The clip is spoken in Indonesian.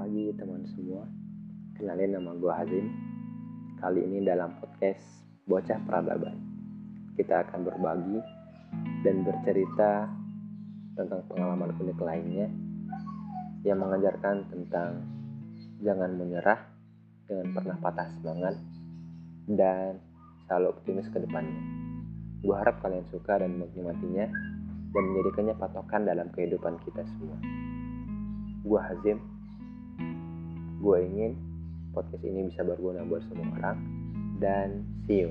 pagi teman semua. Kenalin nama gue Hazim. Kali ini dalam podcast Bocah Peradaban. Kita akan berbagi dan bercerita tentang pengalaman unik lainnya Yang mengajarkan tentang jangan menyerah Jangan pernah patah semangat Dan selalu optimis ke depannya. Gue harap kalian suka dan menikmatinya dan menjadikannya patokan dalam kehidupan kita semua. Gue Hazim, gue ingin podcast ini bisa berguna buat semua orang. Dan see you